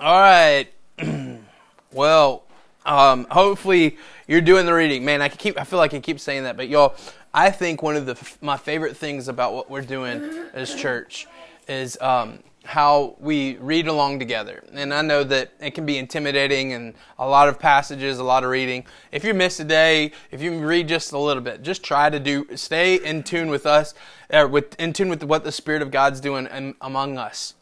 All right. well, um, hopefully you're doing the reading. Man, I keep I feel like I keep saying that, but y'all, I think one of the my favorite things about what we're doing as church is um, how we read along together. And I know that it can be intimidating and a lot of passages, a lot of reading. If you miss a day, if you read just a little bit, just try to do stay in tune with us, uh, with in tune with what the Spirit of God's doing in, among us.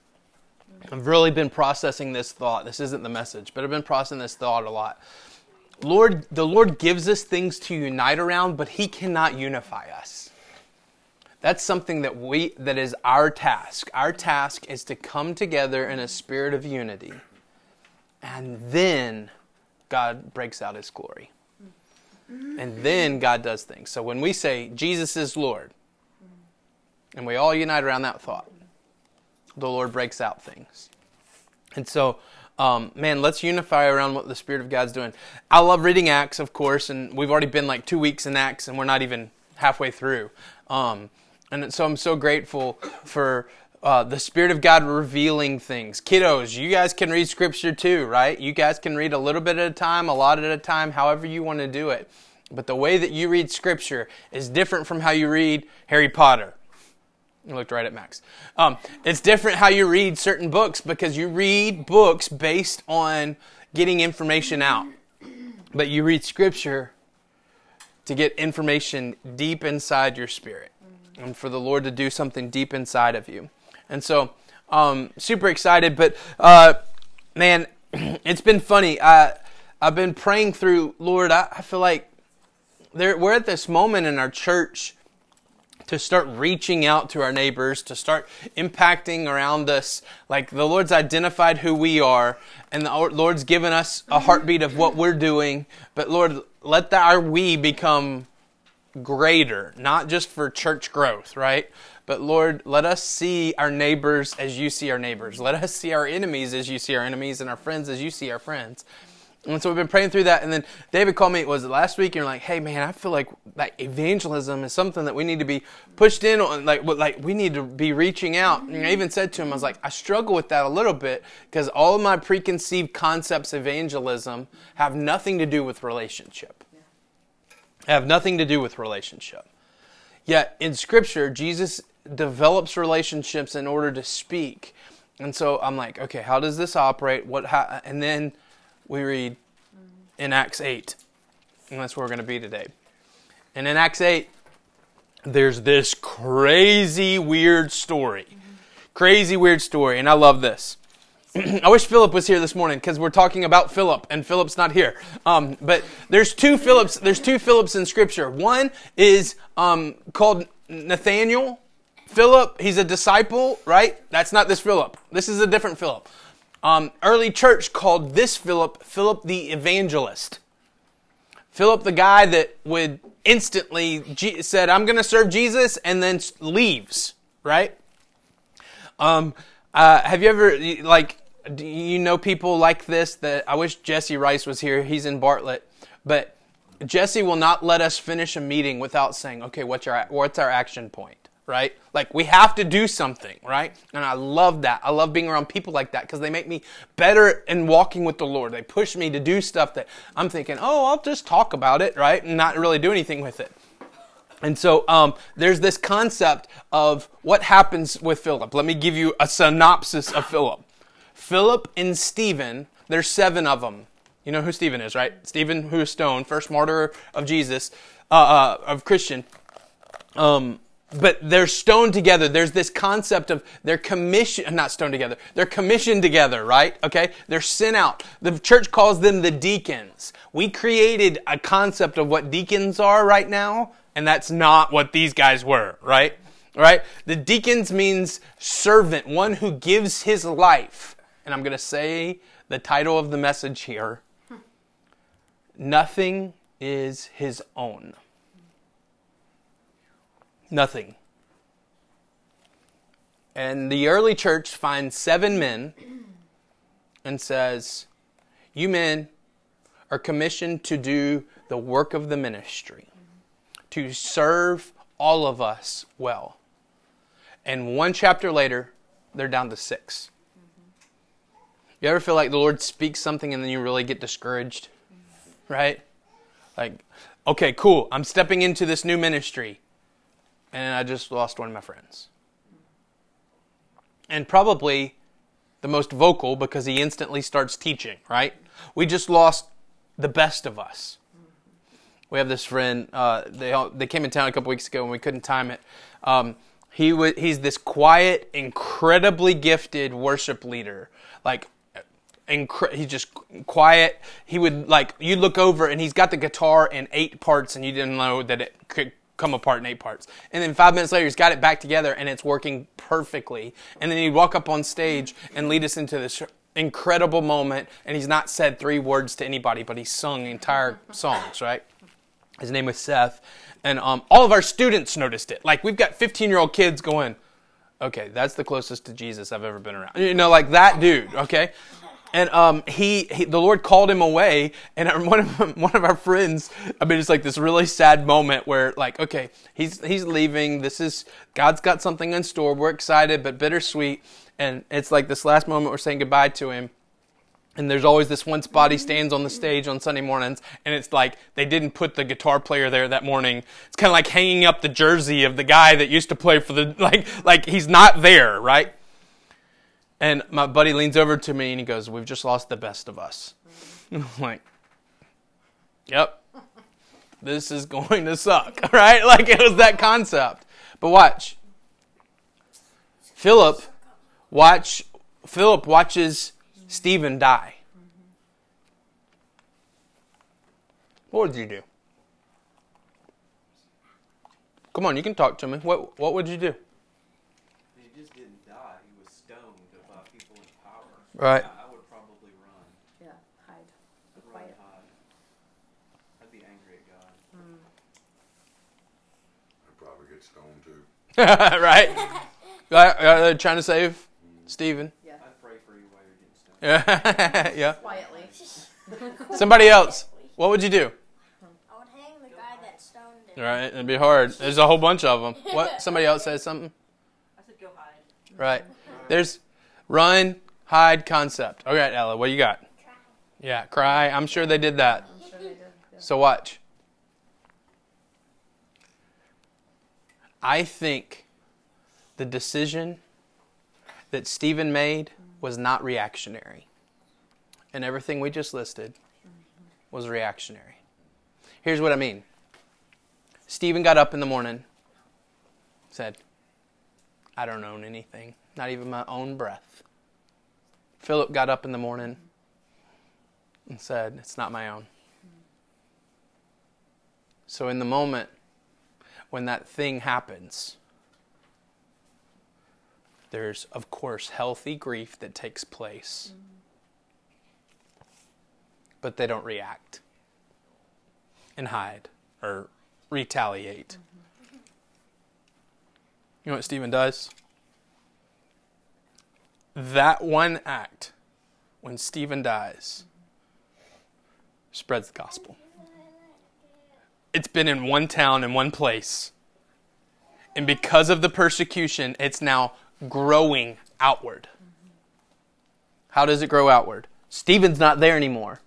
I've really been processing this thought. This isn't the message, but I've been processing this thought a lot. Lord, the Lord gives us things to unite around, but He cannot unify us. That's something that we that is our task. Our task is to come together in a spirit of unity. And then God breaks out his glory. And then God does things. So when we say Jesus is Lord, and we all unite around that thought, the Lord breaks out things. And so, um, man, let's unify around what the Spirit of God's doing. I love reading Acts, of course, and we've already been like two weeks in Acts, and we're not even halfway through. Um, and so I'm so grateful for uh, the Spirit of God revealing things. Kiddos, you guys can read Scripture too, right? You guys can read a little bit at a time, a lot at a time, however you want to do it. But the way that you read Scripture is different from how you read Harry Potter I looked right at Max. Um, it's different how you read certain books because you read books based on getting information out. But you read scripture to get information deep inside your spirit and for the Lord to do something deep inside of you. And so, um, super excited. But, uh, man, it's been funny. I, I've been praying through, Lord, I, I feel like there, we're at this moment in our church to start reaching out to our neighbors, to start impacting around us. Like the Lord's identified who we are, and the Lord's given us a mm-hmm. heartbeat of what we're doing. But Lord, let the, our we become greater, not just for church growth, right? But Lord, let us see our neighbors as you see our neighbors. Let us see our enemies as you see our enemies, and our friends as you see our friends. And so we've been praying through that. And then David called me, was it last week? And you're like, hey, man, I feel like evangelism is something that we need to be pushed in on. Like, like we need to be reaching out. And I even said to him, I was like, I struggle with that a little bit because all of my preconceived concepts of evangelism have nothing to do with relationship. Have nothing to do with relationship. Yet in Scripture, Jesus develops relationships in order to speak. And so I'm like, okay, how does this operate? What? And then we read in Acts 8. And that's where we're going to be today. And in Acts 8, there's this crazy weird story. Crazy weird story. And I love this. I wish Philip was here this morning because we're talking about Philip and Philip's not here. Um, but there's two Philips. There's two Philips in Scripture. One is um, called Nathaniel. Philip, he's a disciple, right? That's not this Philip. This is a different Philip. Um, early church called this Philip Philip the evangelist. Philip, the guy that would instantly G- said, "I'm going to serve Jesus," and then leaves. Right? Um, uh, have you ever like? Do you know people like this? That I wish Jesse Rice was here. He's in Bartlett, but Jesse will not let us finish a meeting without saying, "Okay, what's our what's our action point?" Right? Like we have to do something, right? And I love that. I love being around people like that because they make me better in walking with the Lord. They push me to do stuff that I'm thinking, oh, I'll just talk about it, right? And not really do anything with it. And so um, there's this concept of what happens with Philip. Let me give you a synopsis of Philip. Philip and Stephen, there's seven of them. You know who Stephen is, right? Stephen, who is stoned, first martyr of Jesus, uh, uh, of Christian. Um, but they're stoned together. There's this concept of they're commissioned, not stoned together. They're commissioned together, right? Okay. They're sent out. The church calls them the deacons. We created a concept of what deacons are right now, and that's not what these guys were, right? Right? The deacons means servant, one who gives his life. And I'm going to say the title of the message here. Nothing is his own. Nothing. And the early church finds seven men and says, You men are commissioned to do the work of the ministry, to serve all of us well. And one chapter later, they're down to six. You ever feel like the Lord speaks something and then you really get discouraged? Mm-hmm. Right? Like, okay, cool. I'm stepping into this new ministry. And I just lost one of my friends. And probably the most vocal because he instantly starts teaching, right? We just lost the best of us. We have this friend. Uh, they they came in town a couple weeks ago and we couldn't time it. Um, he w- he's this quiet, incredibly gifted worship leader. Like, incre- he's just quiet. He would like you look over and he's got the guitar in eight parts and you didn't know that it could come apart in eight parts. And then five minutes later, he's got it back together and it's working perfectly. And then he'd walk up on stage and lead us into this incredible moment. And he's not said three words to anybody, but he's sung entire songs, right? His name was Seth. And um, all of our students noticed it. Like, we've got 15 year old kids going, okay, that's the closest to Jesus I've ever been around. You know, like that dude, okay? And um, he, he, the Lord called him away, and one of one of our friends. I mean, it's like this really sad moment where, like, okay, he's he's leaving. This is God's got something in store. We're excited, but bittersweet. And it's like this last moment we're saying goodbye to him. And there's always this one spot he stands on the stage on Sunday mornings, and it's like they didn't put the guitar player there that morning. It's kind of like hanging up the jersey of the guy that used to play for the like like he's not there, right? And my buddy leans over to me and he goes, "We've just lost the best of us." I'm like, "Yep, this is going to suck, right?" Like it was that concept. But watch, Philip, watch Philip watches Stephen die. What would you do? Come on, you can talk to me. What What would you do? He just didn't die. He was stoned by people in power. Right. I, I would probably run. Yeah, hide. I'd run Quiet. and hide. I'd be angry at God. I'd probably get stoned too. right? Uh, uh, trying to save Stephen. Yeah, I'd pray for you while you're getting stoned. Yeah. yeah. quietly. Somebody else. What would you do? I would hang the guy that stoned him. Right. It'd be hard. There's a whole bunch of them. What? Somebody else says something. I said go hide. Right. There's run, hide concept. All right, Ella. What you got? Try. Yeah. Cry. I'm sure they did that. Sure they did. So watch. I think the decision that Stephen made was not reactionary. And everything we just listed was reactionary. Here's what I mean Stephen got up in the morning, said, I don't own anything, not even my own breath. Philip got up in the morning and said, It's not my own. So, in the moment when that thing happens, there's, of course, healthy grief that takes place. But they don't react and hide or retaliate. You know what Stephen does? That one act, when Stephen dies, spreads the gospel it's been in one town in one place. And because of the persecution, it's now growing outward. How does it grow outward? Stephen's not there anymore.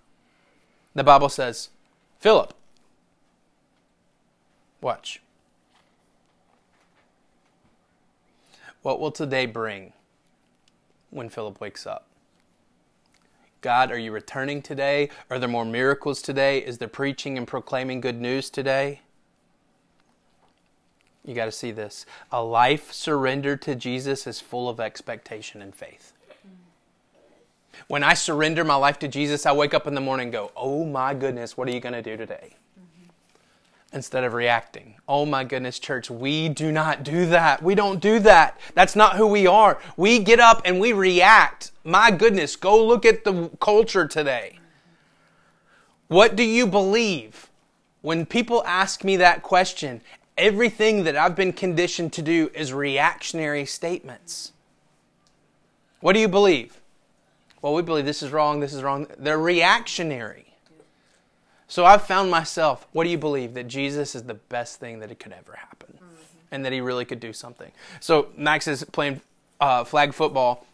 The Bible says, Philip, watch. What will today bring when Philip wakes up? God, are you returning today? Are there more miracles today? Is there preaching and proclaiming good news today? You got to see this. A life surrendered to Jesus is full of expectation and faith. When I surrender my life to Jesus, I wake up in the morning and go, Oh my goodness, what are you going to do today? Instead of reacting. Oh my goodness, church, we do not do that. We don't do that. That's not who we are. We get up and we react. My goodness, go look at the culture today. What do you believe? When people ask me that question, everything that I've been conditioned to do is reactionary statements. What do you believe? Well, we believe this is wrong, this is wrong. They're reactionary. So I've found myself, what do you believe? That Jesus is the best thing that it could ever happen. And that he really could do something. So Max is playing uh, flag football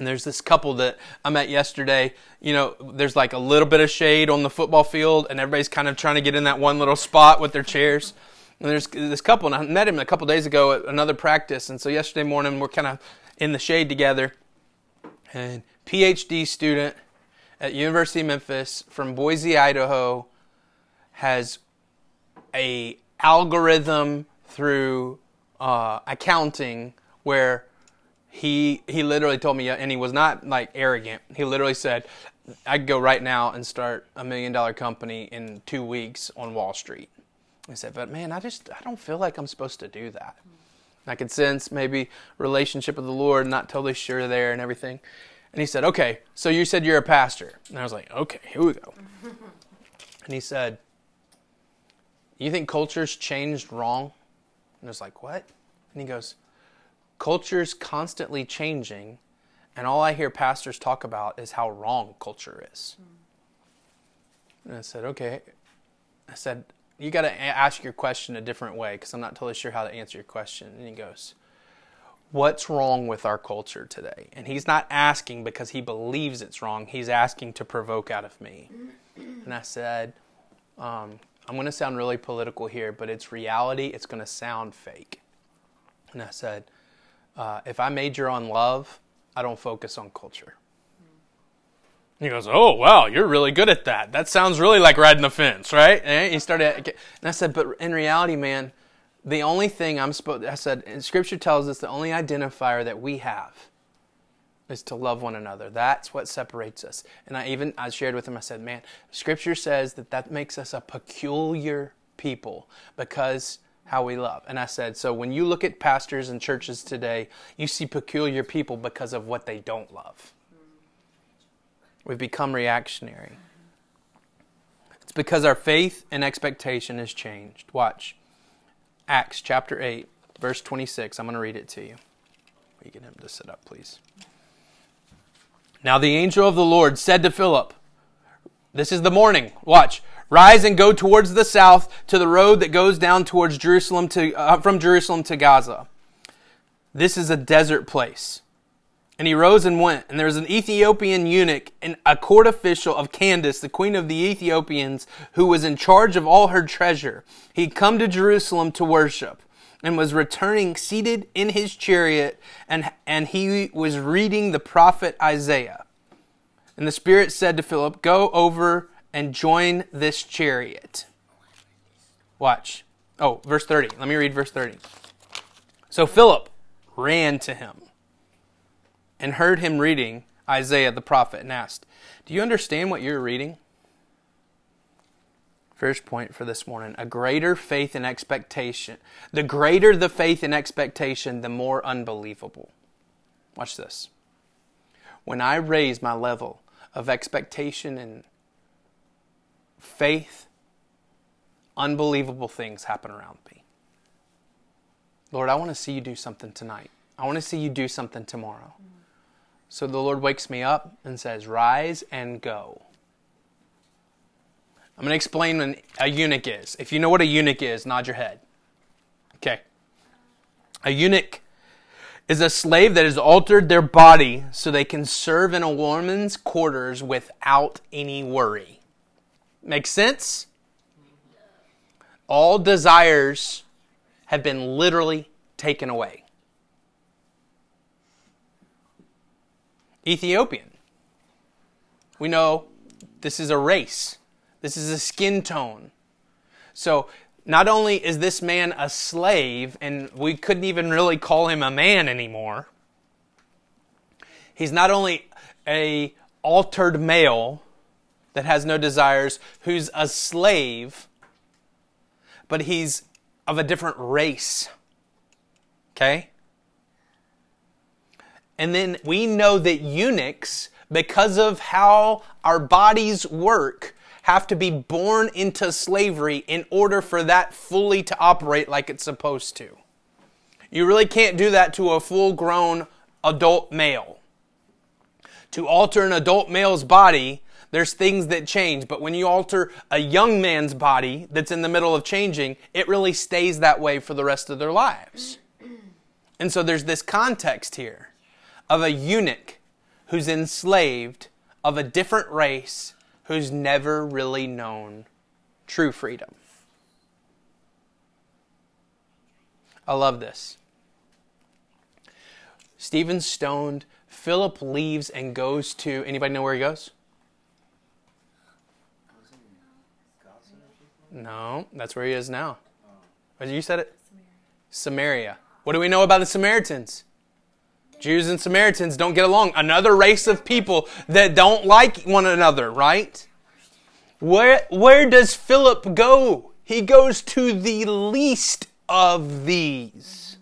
And there's this couple that I met yesterday. You know, there's like a little bit of shade on the football field, and everybody's kind of trying to get in that one little spot with their chairs. And there's this couple, and I met him a couple days ago at another practice. And so yesterday morning, we're kind of in the shade together. And PhD student at University of Memphis from Boise, Idaho, has a algorithm through uh, accounting where he he literally told me, and he was not like arrogant. He literally said, "I could go right now and start a million dollar company in two weeks on Wall Street." I said, "But man, I just I don't feel like I'm supposed to do that." I could sense maybe relationship with the Lord, not totally sure there and everything. And he said, "Okay, so you said you're a pastor," and I was like, "Okay, here we go." and he said, "You think culture's changed wrong?" And I was like, "What?" And he goes, culture's constantly changing, and all I hear pastors talk about is how wrong culture is. Hmm. And I said, okay. I said, you got to ask your question a different way because I'm not totally sure how to answer your question. And he goes, What's wrong with our culture today? And he's not asking because he believes it's wrong, he's asking to provoke out of me. And I said, um, I'm going to sound really political here, but it's reality. It's going to sound fake. And I said, uh, if I major on love, I don't focus on culture. He goes, "Oh wow, you're really good at that. That sounds really like riding the fence, right?" And he started, and I said, "But in reality, man, the only thing I'm supposed," I said, and Scripture tells us the only identifier that we have is to love one another. That's what separates us. And I even I shared with him. I said, "Man, Scripture says that that makes us a peculiar people because." how we love. And I said, so when you look at pastors and churches today, you see peculiar people because of what they don't love. We've become reactionary. It's because our faith and expectation has changed. Watch. Acts chapter 8, verse 26. I'm going to read it to you. We get him to sit up, please. Now the angel of the Lord said to Philip, This is the morning. Watch. Rise and go towards the south to the road that goes down towards Jerusalem to, uh, from Jerusalem to Gaza. This is a desert place. And he rose and went. And there was an Ethiopian eunuch and a court official of Candace, the queen of the Ethiopians, who was in charge of all her treasure. He'd come to Jerusalem to worship and was returning seated in his chariot, and, and he was reading the prophet Isaiah. And the Spirit said to Philip, Go over and join this chariot. Watch. Oh, verse 30. Let me read verse 30. So Philip ran to him and heard him reading Isaiah the prophet and asked, Do you understand what you're reading? First point for this morning a greater faith and expectation. The greater the faith and expectation, the more unbelievable. Watch this. When I raise my level of expectation and faith, unbelievable things happen around me. Lord, I want to see you do something tonight. I want to see you do something tomorrow. So the Lord wakes me up and says, Rise and go. I'm going to explain what a eunuch is. If you know what a eunuch is, nod your head. Okay. A eunuch is a slave that has altered their body so they can serve in a woman's quarters without any worry. Makes sense? All desires have been literally taken away. Ethiopian. We know this is a race, this is a skin tone. So, not only is this man a slave, and we couldn't even really call him a man anymore, he's not only a altered male, that has no desires, who's a slave, but he's of a different race. Okay? And then we know that eunuchs, because of how our bodies work, have to be born into slavery in order for that fully to operate like it's supposed to. You really can't do that to a full grown adult male. To alter an adult male's body, there's things that change, but when you alter a young man's body that's in the middle of changing, it really stays that way for the rest of their lives. And so there's this context here of a eunuch who's enslaved of a different race who's never really known true freedom. I love this. Stephen stoned. Philip leaves and goes to. Anybody know where he goes? No, that's where he is now. Oh, you said it? Samaria. What do we know about the Samaritans? Jews and Samaritans don't get along. Another race of people that don't like one another, right? Where, where does Philip go? He goes to the least of these.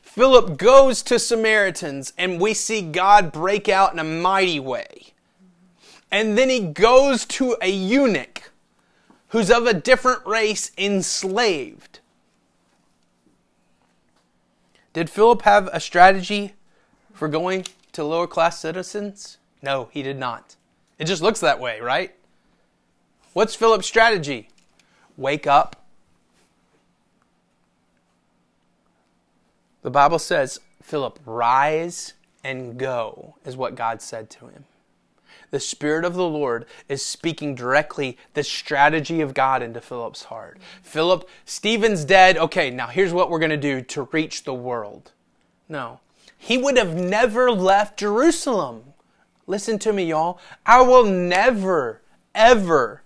Philip goes to Samaritans, and we see God break out in a mighty way. And then he goes to a eunuch who's of a different race, enslaved. Did Philip have a strategy for going to lower class citizens? No, he did not. It just looks that way, right? What's Philip's strategy? Wake up. The Bible says, Philip, rise and go, is what God said to him. The Spirit of the Lord is speaking directly the strategy of God into Philip's heart. Philip, Stephen's dead. Okay, now here's what we're going to do to reach the world. No. He would have never left Jerusalem. Listen to me, y'all. I will never, ever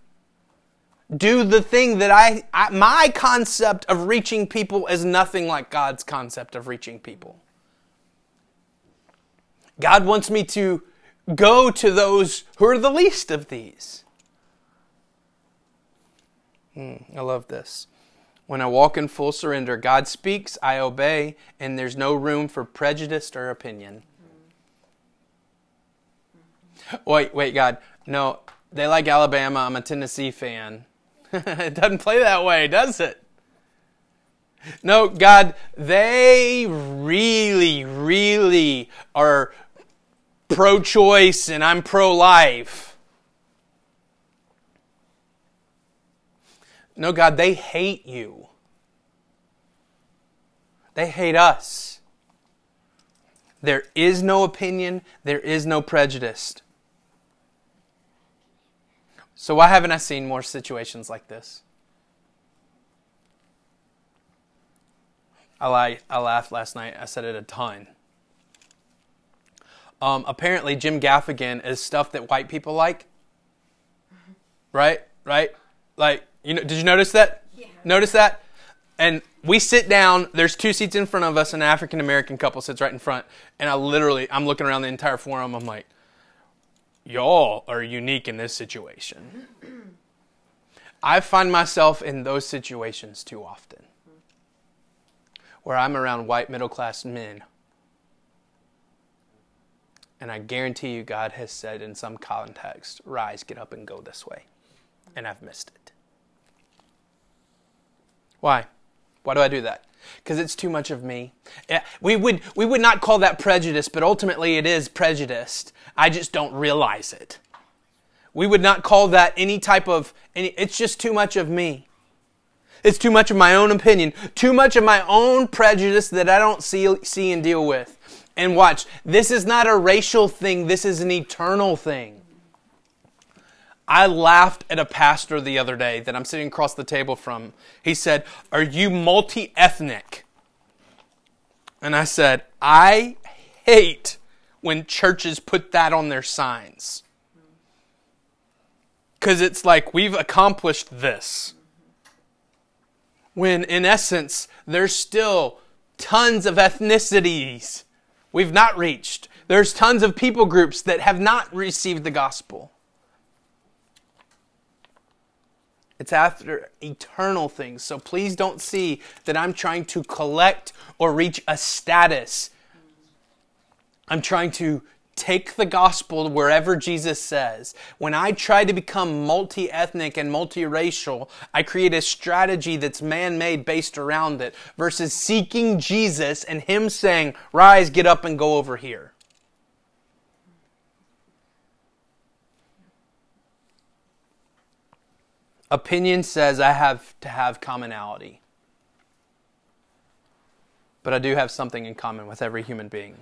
do the thing that I, I, my concept of reaching people is nothing like God's concept of reaching people. God wants me to go to those who are the least of these. Hmm, I love this. When I walk in full surrender, God speaks, I obey, and there's no room for prejudice or opinion. Wait, wait, God. No, they like Alabama. I'm a Tennessee fan. it doesn't play that way, does it? No, God, they really, really are pro choice and I'm pro life. No, God, they hate you. They hate us. There is no opinion, there is no prejudice. So, why haven't I seen more situations like this? I, li- I laughed last night. I said it a ton. Um, apparently, Jim Gaffigan is stuff that white people like. Right? Right? Like, you know, did you notice that? Yeah. Notice that? And we sit down, there's two seats in front of us, an African American couple sits right in front, and I literally, I'm looking around the entire forum, I'm like, y'all are unique in this situation. I find myself in those situations too often, where I'm around white middle class men and I guarantee you, God has said in some context, rise, get up, and go this way. And I've missed it. Why? Why do I do that? Because it's too much of me. Eh, we would, we would not call that prejudice, but ultimately it is prejudiced. I just don't realize it. We would not call that any type of, any, it's just too much of me. It's too much of my own opinion, too much of my own prejudice that I don't see, see and deal with. And watch, this is not a racial thing, this is an eternal thing. I laughed at a pastor the other day that I'm sitting across the table from. He said, Are you multi ethnic? And I said, I hate when churches put that on their signs. Because it's like we've accomplished this. When in essence, there's still tons of ethnicities we've not reached. There's tons of people groups that have not received the gospel. It's after eternal things. So please don't see that I'm trying to collect or reach a status. I'm trying to take the gospel wherever Jesus says. When I try to become multi ethnic and multiracial, I create a strategy that's man made based around it versus seeking Jesus and Him saying, Rise, get up, and go over here. Opinion says I have to have commonality. But I do have something in common with every human being.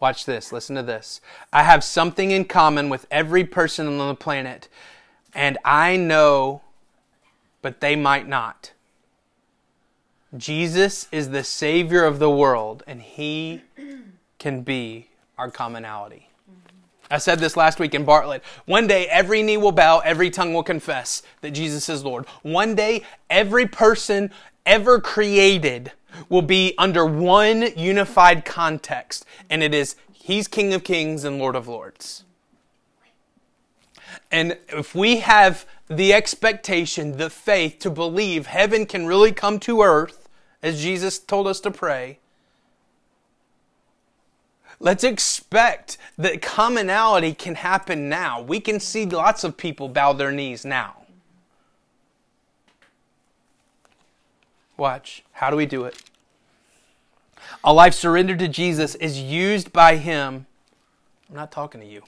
Watch this. Listen to this. I have something in common with every person on the planet, and I know, but they might not. Jesus is the Savior of the world, and He can be our commonality. I said this last week in Bartlett. One day, every knee will bow, every tongue will confess that Jesus is Lord. One day, every person ever created will be under one unified context, and it is He's King of Kings and Lord of Lords. And if we have the expectation, the faith to believe heaven can really come to earth, as Jesus told us to pray, let's expect that commonality can happen now. We can see lots of people bow their knees now. Watch. How do we do it? A life surrendered to Jesus is used by Him. I'm not talking to you.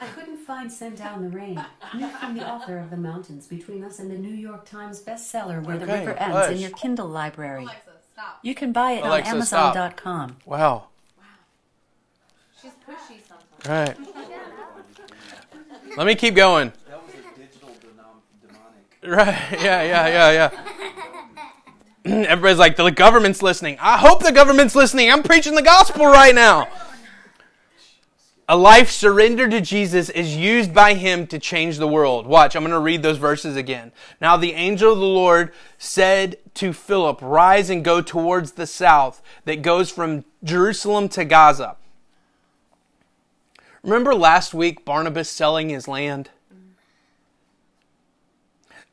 I couldn't find Send Down the Rain, new from the author of The Mountains Between Us and the New York Times bestseller Where the River Ends hush. in your Kindle library. Alexa, stop. You can buy it Alexa, on. Amazon.com. Wow. Wow. She's pushy sometimes. Right. Let me keep going. That was a digital denom- demonic. Right. Yeah, yeah, yeah, yeah. Everybody's like, the government's listening. I hope the government's listening. I'm preaching the gospel right now. A life surrendered to Jesus is used by him to change the world. Watch, I'm going to read those verses again. Now, the angel of the Lord said to Philip, Rise and go towards the south that goes from Jerusalem to Gaza. Remember last week, Barnabas selling his land?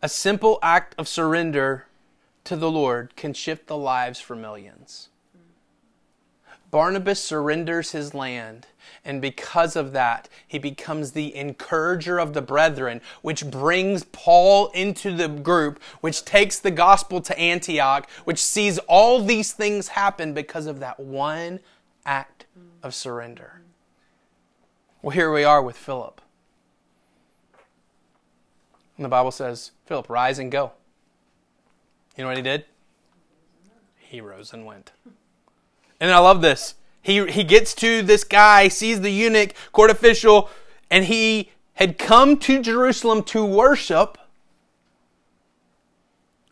A simple act of surrender to the Lord can shift the lives for millions. Barnabas surrenders his land, and because of that, he becomes the encourager of the brethren, which brings Paul into the group, which takes the gospel to Antioch, which sees all these things happen because of that one act of surrender. Well, here we are with Philip. And the Bible says, Philip, rise and go. You know what he did? He rose and went. And I love this. He, he gets to this guy, sees the eunuch, court official, and he had come to Jerusalem to worship.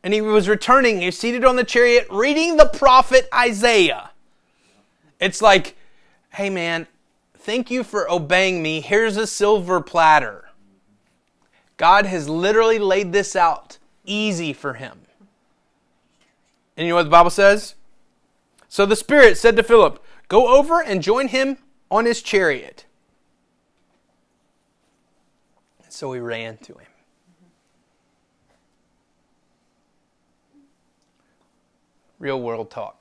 And he was returning. He was seated on the chariot reading the prophet Isaiah. It's like, hey man, thank you for obeying me. Here's a silver platter. God has literally laid this out easy for him. And you know what the Bible says? So the Spirit said to Philip, Go over and join him on his chariot. And so he ran to him. Real world talk.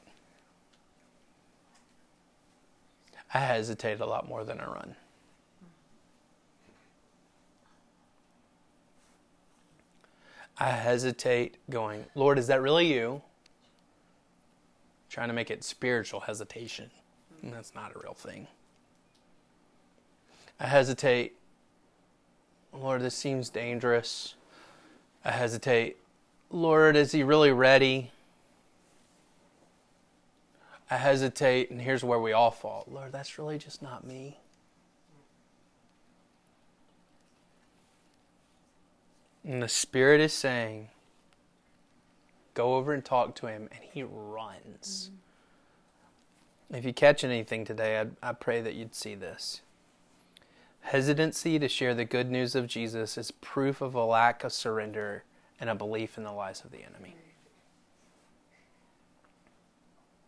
I hesitate a lot more than I run. I hesitate going, Lord, is that really you? Trying to make it spiritual hesitation. And that's not a real thing. I hesitate, Lord, this seems dangerous. I hesitate, Lord, is he really ready? I hesitate, and here's where we all fall. Lord, that's really just not me. And the Spirit is saying, go over and talk to him, and he runs. If you catch anything today, I, I pray that you'd see this. Hesitancy to share the good news of Jesus is proof of a lack of surrender and a belief in the lies of the enemy.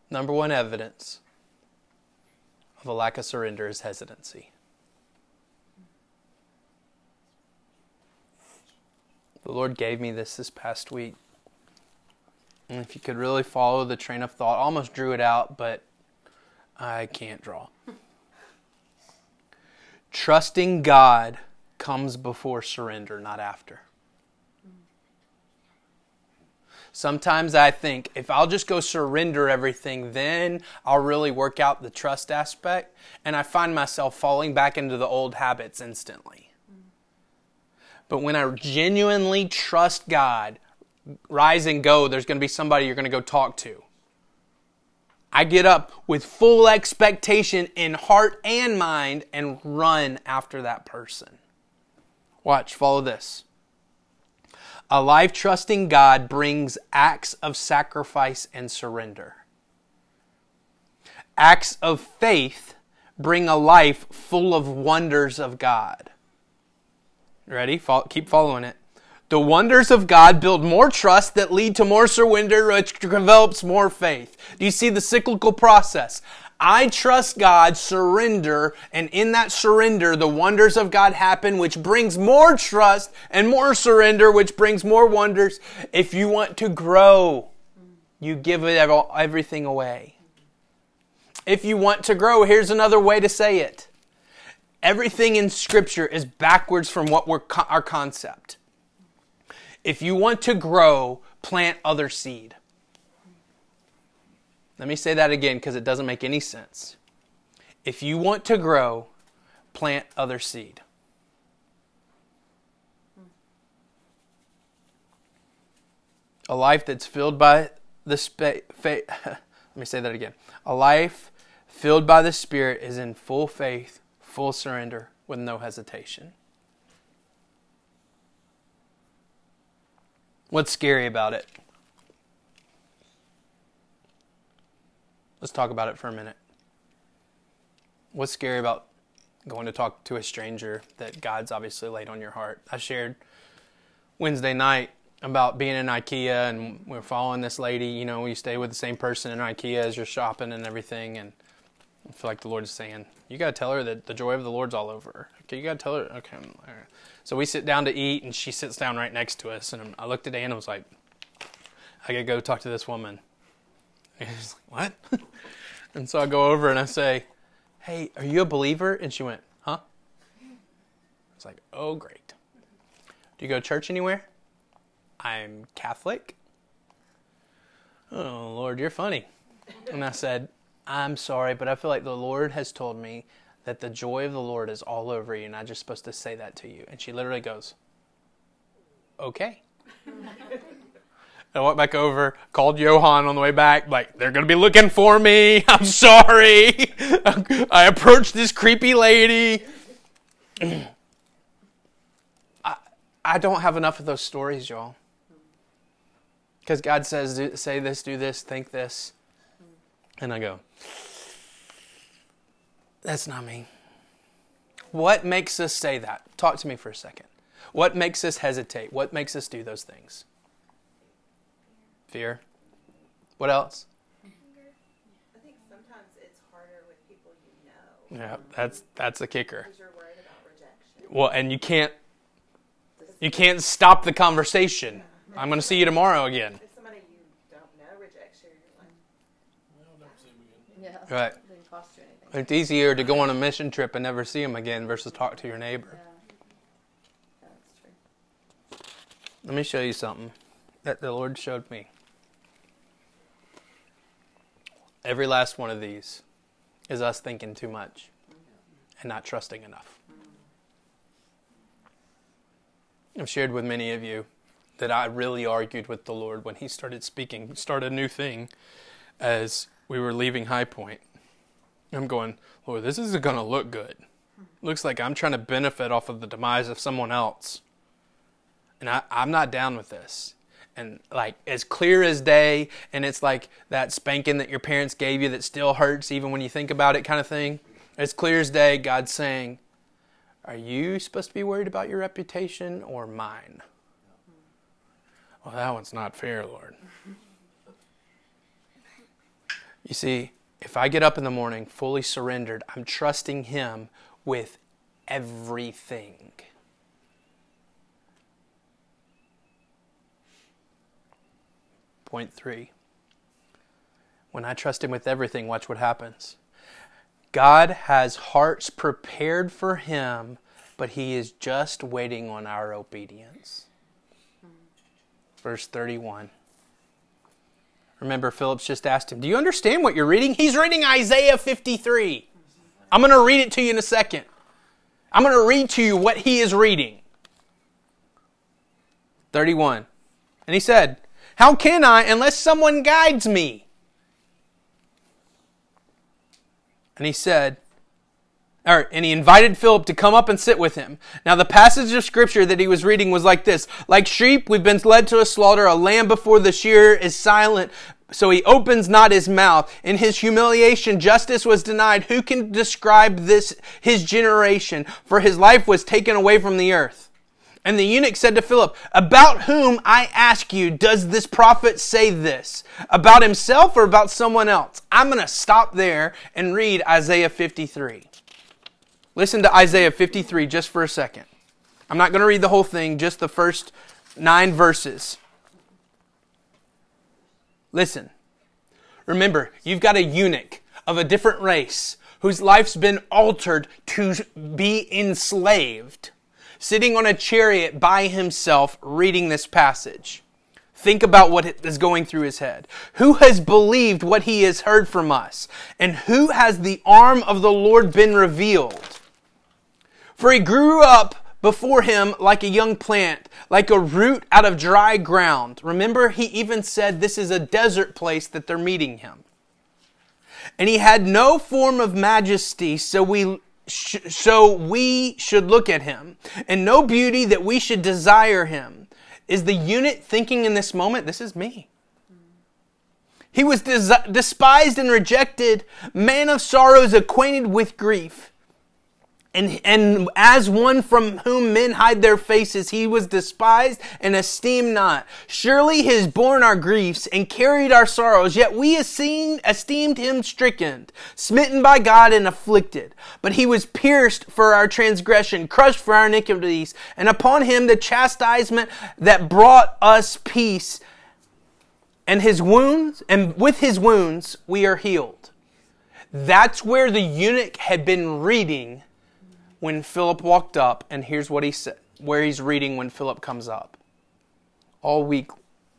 Number one evidence of a lack of surrender is hesitancy. The Lord gave me this this past week. And if you could really follow the train of thought, almost drew it out, but I can't draw. Trusting God comes before surrender, not after. Sometimes I think if I'll just go surrender everything, then I'll really work out the trust aspect. And I find myself falling back into the old habits instantly. But when I genuinely trust God, rise and go, there's going to be somebody you're going to go talk to. I get up with full expectation in heart and mind and run after that person. Watch, follow this. A life trusting God brings acts of sacrifice and surrender. Acts of faith bring a life full of wonders of God. Ready? keep following it. The wonders of God build more trust that lead to more surrender, which develops more faith. Do you see the cyclical process? I trust God, surrender, and in that surrender, the wonders of God happen, which brings more trust and more surrender, which brings more wonders. If you want to grow, you give it everything away. If you want to grow, here's another way to say it. Everything in Scripture is backwards from what we're our concept. If you want to grow, plant other seed. Let me say that again because it doesn't make any sense. If you want to grow, plant other seed. A life that's filled by the spirit. Let me say that again. A life filled by the Spirit is in full faith, full surrender, with no hesitation. What's scary about it? Let's talk about it for a minute. What's scary about going to talk to a stranger that God's obviously laid on your heart? I shared Wednesday night about being in IKEA and we're following this lady. You know, you stay with the same person in IKEA as you're shopping and everything. And I feel like the Lord is saying, You got to tell her that the joy of the Lord's all over her. Okay, you got to tell her. Okay. So we sit down to eat, and she sits down right next to us. And I looked at Anna and was like, I got to go talk to this woman. And he's like, What? and so I go over and I say, Hey, are you a believer? And she went, Huh? It's like, Oh, great. Do you go to church anywhere? I'm Catholic. Oh, Lord, you're funny. And I said, I'm sorry, but I feel like the Lord has told me that the joy of the Lord is all over you, and I'm just supposed to say that to you. And she literally goes, Okay. I went back over, called Johan on the way back, like, they're going to be looking for me. I'm sorry. I approached this creepy lady. I, I don't have enough of those stories, y'all. Because God says, say this, do this, think this. And I go, that's not me. What makes us say that? Talk to me for a second. What makes us hesitate? What makes us do those things? Fear. What else? I think sometimes it's harder with people you know. Yeah, that's that's a kicker. Because you're worried about rejection. Well, and you can't you can't stop the conversation. I'm going to see you tomorrow again. If somebody you don't know rejects you, Right. Didn't cost you anything. It's easier to go on a mission trip and never see them again versus talk to your neighbor. Yeah. That's true. Let me show you something that the Lord showed me. Every last one of these is us thinking too much and not trusting enough. I've shared with many of you that I really argued with the Lord when He started speaking, start a new thing as we were leaving High Point. I'm going, Lord, this isn't going to look good. Looks like I'm trying to benefit off of the demise of someone else. And I, I'm not down with this. And like as clear as day, and it's like that spanking that your parents gave you that still hurts even when you think about it, kind of thing. As clear as day, God's saying, Are you supposed to be worried about your reputation or mine? Well, that one's not fair, Lord. You see, if I get up in the morning fully surrendered, I'm trusting Him with everything. Point three. When I trust Him with everything, watch what happens. God has hearts prepared for Him, but He is just waiting on our obedience. Verse 31. Remember, Philip's just asked him, Do you understand what you're reading? He's reading Isaiah 53. I'm going to read it to you in a second. I'm going to read to you what he is reading. 31. And he said, How can I unless someone guides me? And he said, or, and he invited Philip to come up and sit with him. Now, the passage of scripture that he was reading was like this Like sheep, we've been led to a slaughter. A lamb before the shearer is silent, so he opens not his mouth. In his humiliation, justice was denied. Who can describe this, his generation? For his life was taken away from the earth. And the eunuch said to Philip, About whom, I ask you, does this prophet say this? About himself or about someone else? I'm going to stop there and read Isaiah 53. Listen to Isaiah 53 just for a second. I'm not going to read the whole thing, just the first nine verses. Listen. Remember, you've got a eunuch of a different race whose life's been altered to be enslaved sitting on a chariot by himself reading this passage. Think about what is going through his head. Who has believed what he has heard from us? And who has the arm of the Lord been revealed? For he grew up before him like a young plant, like a root out of dry ground. Remember, he even said this is a desert place that they're meeting him. And he had no form of majesty, so we so we should look at him, and no beauty that we should desire him. Is the eunuch thinking in this moment, this is me? He was des- despised and rejected, man of sorrows, acquainted with grief. And, and as one from whom men hide their faces, he was despised and esteemed not. Surely he has borne our griefs and carried our sorrows, yet we esteemed, esteemed him stricken, smitten by God and afflicted. But he was pierced for our transgression, crushed for our iniquities, and upon him the chastisement that brought us peace. And his wounds, and with his wounds, we are healed. That's where the eunuch had been reading when Philip walked up, and here's what he said, where he's reading when Philip comes up. All week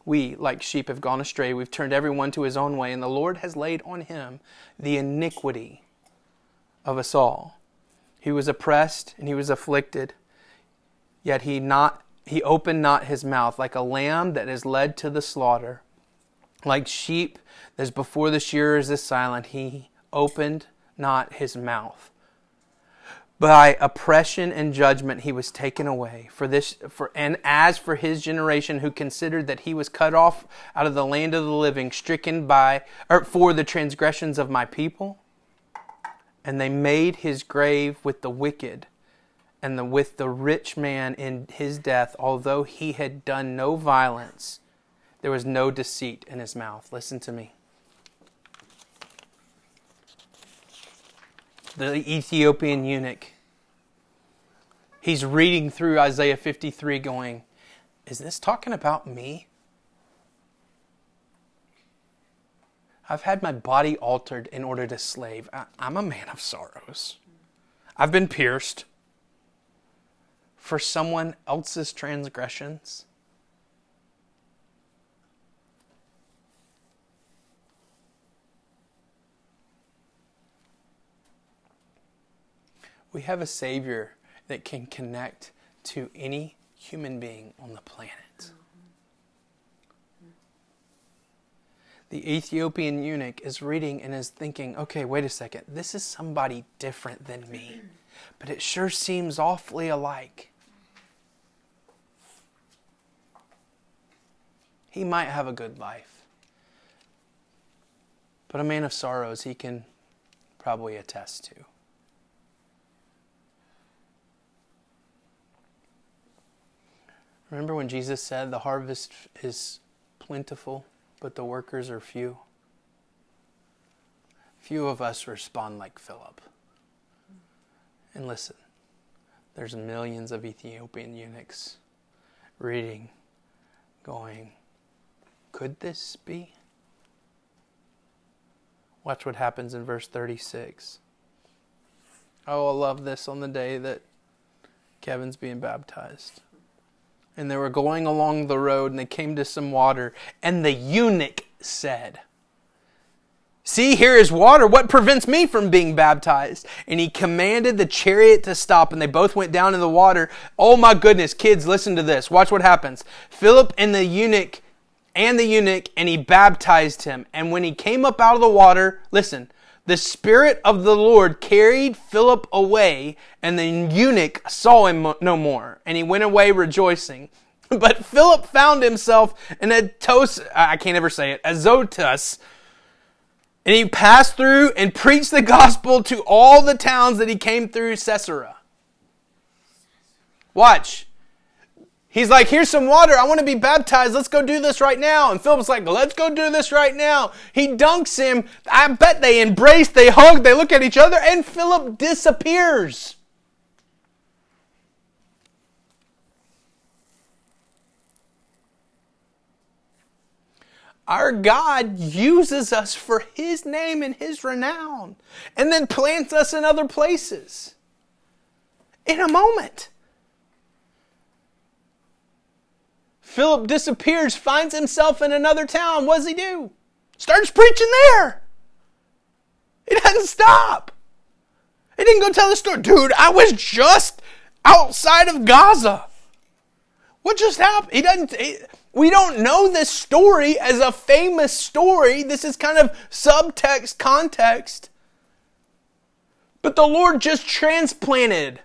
we, like sheep, have gone astray. We've turned everyone to his own way, and the Lord has laid on him the iniquity of us all. He was oppressed and he was afflicted, yet he not he opened not his mouth like a lamb that is led to the slaughter, like sheep that is before the shearers is silent. He opened not his mouth by oppression and judgment he was taken away. For this for and as for his generation who considered that he was cut off out of the land of the living stricken by or for the transgressions of my people and they made his grave with the wicked and the, with the rich man in his death although he had done no violence there was no deceit in his mouth. Listen to me the Ethiopian eunuch. He's reading through Isaiah 53 going, Is this talking about me? I've had my body altered in order to slave. I'm a man of sorrows. I've been pierced for someone else's transgressions. We have a Savior that can connect to any human being on the planet. The Ethiopian eunuch is reading and is thinking, okay, wait a second, this is somebody different than me, but it sure seems awfully alike. He might have a good life, but a man of sorrows he can probably attest to. Remember when Jesus said, The harvest is plentiful, but the workers are few? Few of us respond like Philip. And listen, there's millions of Ethiopian eunuchs reading, going, Could this be? Watch what happens in verse 36. Oh, I love this on the day that Kevin's being baptized and they were going along the road and they came to some water and the eunuch said see here is water. What prevents me from being baptized? And he commanded the chariot to stop and they both went down in the water. Oh my goodness kids listen to this. Watch what happens. Philip and the eunuch and the eunuch and he baptized him. And when he came up out of the water listen the Spirit of the Lord carried Philip away, and the eunuch saw him no more, and he went away rejoicing. But Philip found himself in a tos, I can't ever say it, Azotus, and he passed through and preached the gospel to all the towns that he came through Caesarea. Watch. He's like, here's some water. I want to be baptized. Let's go do this right now. And Philip's like, let's go do this right now. He dunks him. I bet they embrace, they hug, they look at each other, and Philip disappears. Our God uses us for His name and His renown, and then plants us in other places in a moment. Philip disappears, finds himself in another town. What does he do? Starts preaching there. He doesn't stop. He didn't go tell the story. Dude, I was just outside of Gaza. What just happened? He doesn't. He, we don't know this story as a famous story. This is kind of subtext, context. But the Lord just transplanted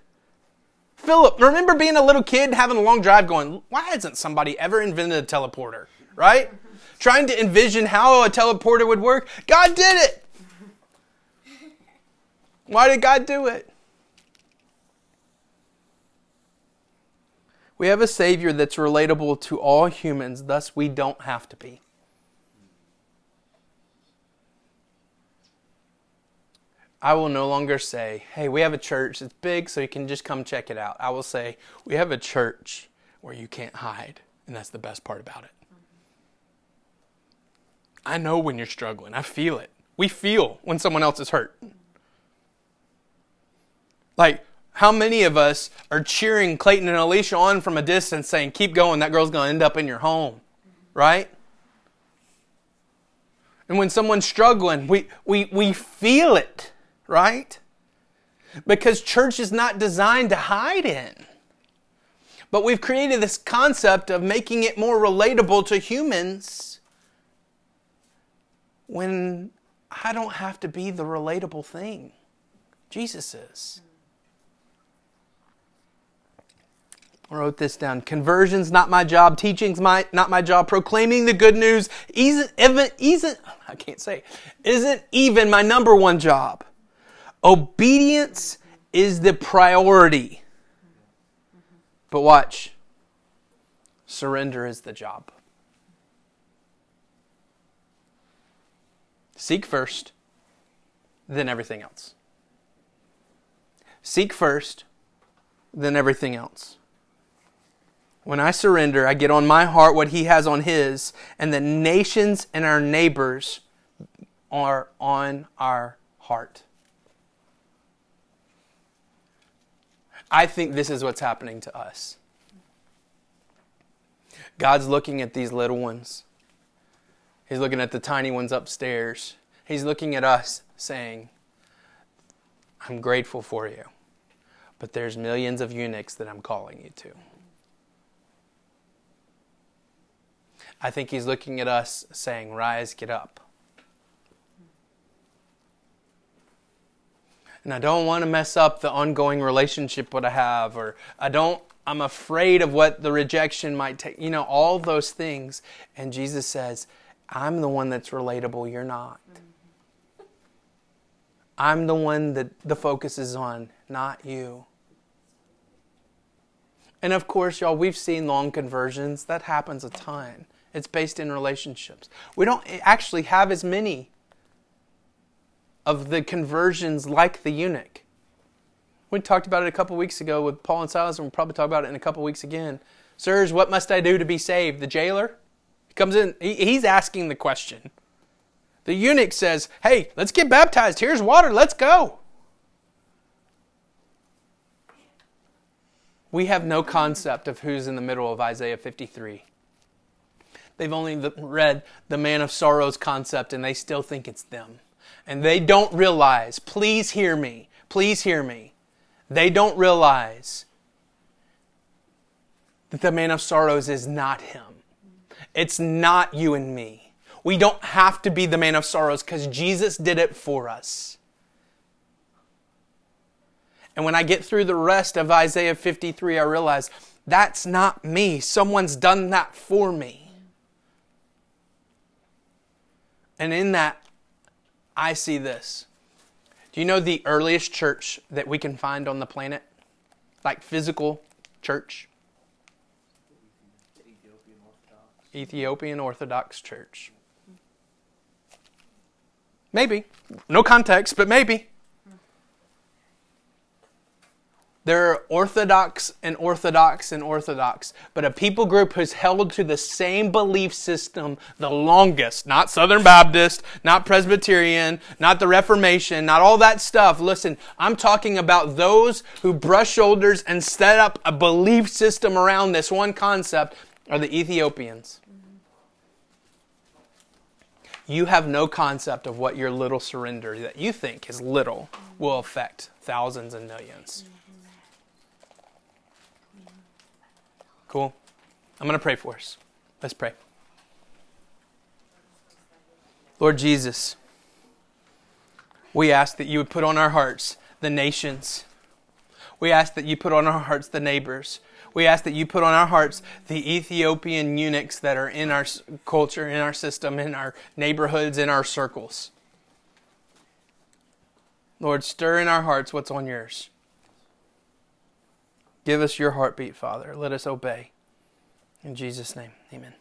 Philip. Remember being a little kid having a long drive going, why hasn't somebody ever invented a teleporter? Right? Trying to envision how a teleporter would work. God did it. Why did God do it? We have a Savior that's relatable to all humans, thus, we don't have to be. I will no longer say, hey, we have a church It's big, so you can just come check it out. I will say, we have a church where you can't hide, and that's the best part about it. I know when you're struggling, I feel it. We feel when someone else is hurt. Like, how many of us are cheering Clayton and Alicia on from a distance saying, keep going, that girl's going to end up in your home? Right? And when someone's struggling, we, we, we feel it, right? Because church is not designed to hide in. But we've created this concept of making it more relatable to humans when I don't have to be the relatable thing. Jesus is. Wrote this down. Conversion's not my job. Teaching's my, not my job. Proclaiming the good news isn't even, isn't, I can't say, isn't even my number one job. Obedience is the priority. But watch. Surrender is the job. Seek first, then everything else. Seek first, then everything else. When I surrender, I get on my heart what He has on His, and the nations and our neighbors are on our heart. I think this is what's happening to us. God's looking at these little ones. He's looking at the tiny ones upstairs. He's looking at us saying, I'm grateful for you, but there's millions of eunuchs that I'm calling you to. I think he's looking at us saying, Rise, get up. And I don't want to mess up the ongoing relationship what I have, or I don't, I'm afraid of what the rejection might take, you know, all those things. And Jesus says, I'm the one that's relatable, you're not. I'm the one that the focus is on, not you. And of course, y'all, we've seen long conversions. That happens a ton. It's based in relationships. We don't actually have as many of the conversions like the eunuch. We talked about it a couple weeks ago with Paul and Silas, and we'll probably talk about it in a couple weeks again. Sirs, what must I do to be saved? The jailer comes in, he, he's asking the question. The eunuch says, Hey, let's get baptized. Here's water. Let's go. We have no concept of who's in the middle of Isaiah 53. They've only read the man of sorrows concept and they still think it's them. And they don't realize, please hear me, please hear me. They don't realize that the man of sorrows is not him. It's not you and me. We don't have to be the man of sorrows because Jesus did it for us. And when I get through the rest of Isaiah 53, I realize that's not me. Someone's done that for me. And in that, I see this. Do you know the earliest church that we can find on the planet? Like physical church? Ethiopian Orthodox. Church. Maybe. No context, but maybe. There are Orthodox and Orthodox and Orthodox, but a people group who's held to the same belief system the longest. Not Southern Baptist, not Presbyterian, not the Reformation, not all that stuff. Listen, I'm talking about those who brush shoulders and set up a belief system around this one concept are the Ethiopians. You have no concept of what your little surrender that you think is little will affect thousands and millions. Cool. I'm going to pray for us. Let's pray. Lord Jesus, we ask that you would put on our hearts the nations. We ask that you put on our hearts the neighbors. We ask that you put on our hearts the Ethiopian eunuchs that are in our culture, in our system, in our neighborhoods, in our circles. Lord, stir in our hearts what's on yours. Give us your heartbeat, Father. Let us obey. In Jesus' name, amen.